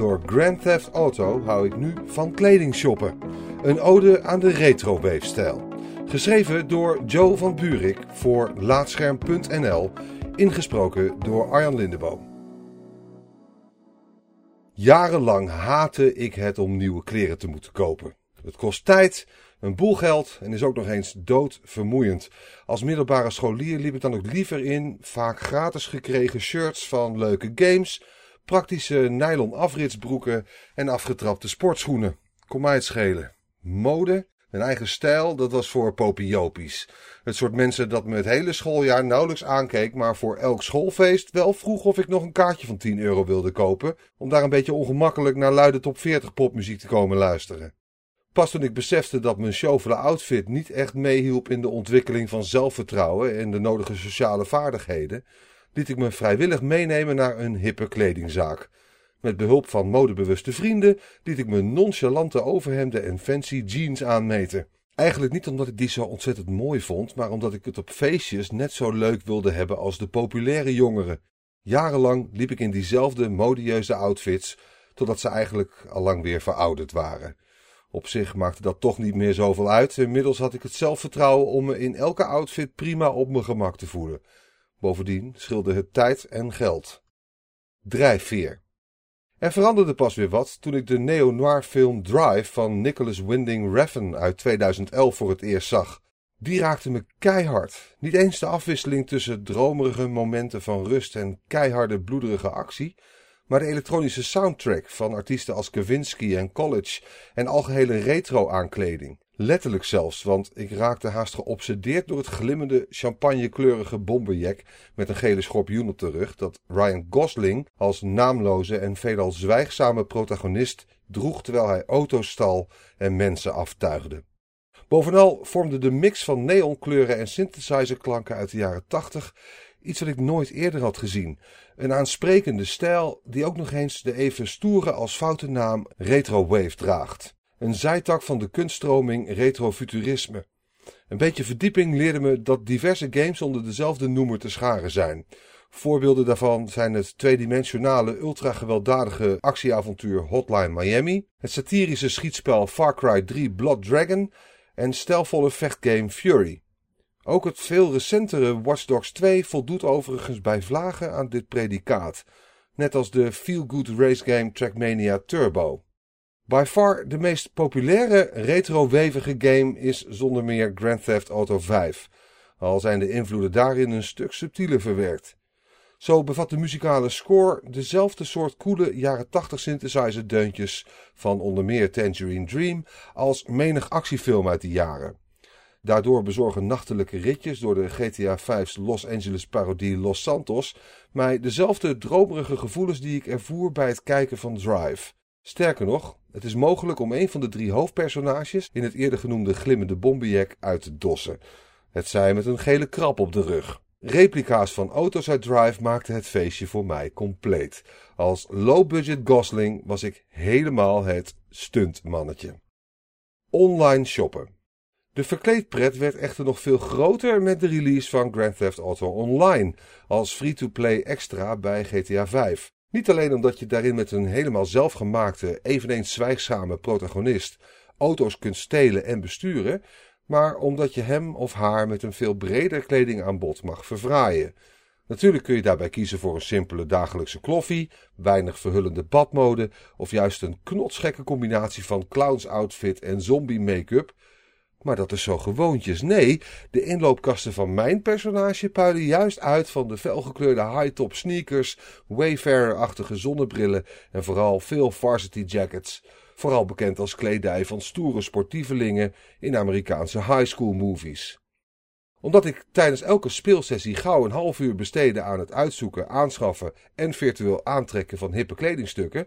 Door Grand Theft Auto hou ik nu van kleding shoppen. Een ode aan de retro-weefstijl. Geschreven door Joe van Buurik voor Laatscherm.nl. Ingesproken door Arjan Lindeboom. Jarenlang haatte ik het om nieuwe kleren te moeten kopen. Het kost tijd, een boel geld en is ook nog eens doodvermoeiend. Als middelbare scholier liep ik dan ook liever in vaak gratis gekregen shirts van leuke games, praktische nylon afritsbroeken en afgetrapte sportschoenen. Kom mij het schelen. Mode, een eigen stijl, dat was voor popiopies. Het soort mensen dat me het hele schooljaar nauwelijks aankeek, maar voor elk schoolfeest wel vroeg of ik nog een kaartje van 10 euro wilde kopen, om daar een beetje ongemakkelijk naar luide top 40 popmuziek te komen luisteren. Pas toen ik besefte dat mijn chauffele outfit niet echt meehielp in de ontwikkeling van zelfvertrouwen en de nodige sociale vaardigheden, liet ik me vrijwillig meenemen naar een hippe kledingzaak. Met behulp van modebewuste vrienden liet ik me nonchalante overhemden en fancy jeans aanmeten. Eigenlijk niet omdat ik die zo ontzettend mooi vond, maar omdat ik het op feestjes net zo leuk wilde hebben als de populaire jongeren. Jarenlang liep ik in diezelfde modieuze outfits, totdat ze eigenlijk al lang weer verouderd waren. Op zich maakte dat toch niet meer zoveel uit. Inmiddels had ik het zelfvertrouwen om me in elke outfit prima op mijn gemak te voelen. Bovendien scheelde het tijd en geld. Drijfveer. Er veranderde pas weer wat toen ik de neo-noir film Drive van Nicholas Winding Refn uit 2011 voor het eerst zag. Die raakte me keihard. Niet eens de afwisseling tussen dromerige momenten van rust en keiharde bloederige actie, maar de elektronische soundtrack van artiesten als Kavinsky en College en algehele retro-aankleding. Letterlijk zelfs, want ik raakte haast geobsedeerd door het glimmende champagnekleurige bomberjack met een gele schorpioen op de rug dat Ryan Gosling als naamloze en veelal zwijgzame protagonist droeg terwijl hij auto's stal en mensen aftuigde. Bovenal vormde de mix van neonkleuren en synthesizerklanken uit de jaren 80 iets wat ik nooit eerder had gezien. Een aansprekende stijl die ook nog eens de even stoere als foute naam retrowave draagt. Een zijtak van de kunststroming retrofuturisme. Een beetje verdieping leerde me dat diverse games onder dezelfde noemer te scharen zijn. Voorbeelden daarvan zijn het tweedimensionale ultra-gewelddadige actieavontuur Hotline Miami, het satirische schietspel Far Cry 3 Blood Dragon en stijlvolle vechtgame Fury. Ook het veel recentere Watch Dogs 2 voldoet overigens bij vlagen aan dit predicaat, net als de feel-good racegame Trackmania Turbo. By far de meest populaire retro-wevige game is zonder meer Grand Theft Auto 5, al zijn de invloeden daarin een stuk subtieler verwerkt. Zo bevat de muzikale score dezelfde soort coole jaren 80 synthesizer deuntjes van onder meer Tangerine Dream als menig actiefilm uit die jaren. Daardoor bezorgen nachtelijke ritjes door de GTA 5's Los Angeles parodie Los Santos mij dezelfde dromerige gevoelens die ik ervoer bij het kijken van Drive. Sterker nog, het is mogelijk om een van de drie hoofdpersonages in het eerder genoemde glimmende bomberjack uit te dossen. Het zij met een gele krap op de rug. Replica's van auto's uit Drive maakten het feestje voor mij compleet. Als low-budget Gosling was ik helemaal het stuntmannetje. Online shoppen. De verkleedpret werd echter nog veel groter met de release van Grand Theft Auto Online als free-to-play extra bij GTA 5. Niet alleen omdat je daarin met een helemaal zelfgemaakte, eveneens zwijgzame protagonist auto's kunt stelen en besturen, maar omdat je hem of haar met een veel breder kledingaanbod mag verfraaien. Natuurlijk kun je daarbij kiezen voor een simpele dagelijkse kloffie, weinig verhullende badmode of juist een knotsgekke combinatie van clowns outfit en zombie make-up, maar dat is zo gewoontjes. Nee, de inloopkasten van mijn personage puilen juist uit van de felgekleurde high-top sneakers, Wayfarer-achtige zonnebrillen en vooral veel varsity jackets. Vooral bekend als kledij van stoere sportievelingen in Amerikaanse high school movies. Omdat ik tijdens elke speelsessie gauw een half uur besteedde aan het uitzoeken, aanschaffen en virtueel aantrekken van hippe kledingstukken,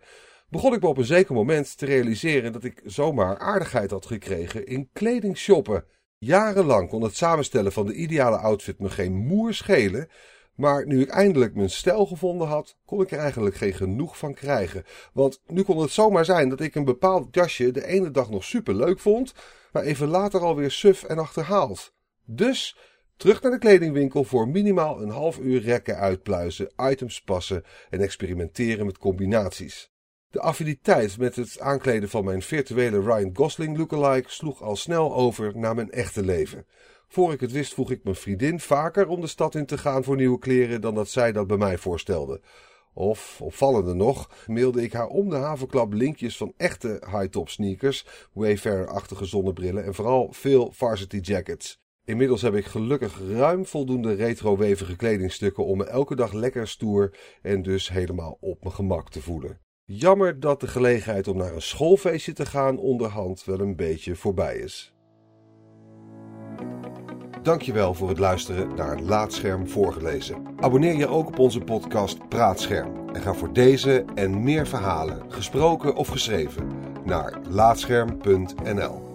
begon ik me op een zeker moment te realiseren dat ik zomaar aardigheid had gekregen in kleding shoppen. Jarenlang kon het samenstellen van de ideale outfit me geen moer schelen, maar nu ik eindelijk mijn stijl gevonden had, kon ik er eigenlijk geen genoeg van krijgen. Want nu kon het zomaar zijn dat ik een bepaald jasje de ene dag nog super leuk vond, maar even later alweer suf en achterhaald. Dus terug naar de kledingwinkel voor minimaal een half uur rekken uitpluizen, items passen en experimenteren met combinaties. De affiniteit met het aankleden van mijn virtuele Ryan Gosling lookalike sloeg al snel over naar mijn echte leven. Voor ik het wist vroeg ik mijn vriendin vaker om de stad in te gaan voor nieuwe kleren dan dat zij dat bij mij voorstelde. Of, opvallender nog, mailde ik haar om de havenklap linkjes van echte high-top sneakers, Wayfarer-achtige zonnebrillen en vooral veel varsity jackets. Inmiddels heb ik gelukkig ruim voldoende retro-wevige kledingstukken om me elke dag lekker stoer en dus helemaal op mijn gemak te voelen. Jammer dat de gelegenheid om naar een schoolfeestje te gaan onderhand wel een beetje voorbij is. Dankjewel voor het luisteren naar Laatscherm voorgelezen. Abonneer je ook op onze podcast Praatscherm en ga voor deze en meer verhalen, gesproken of geschreven, naar laatscherm.nl.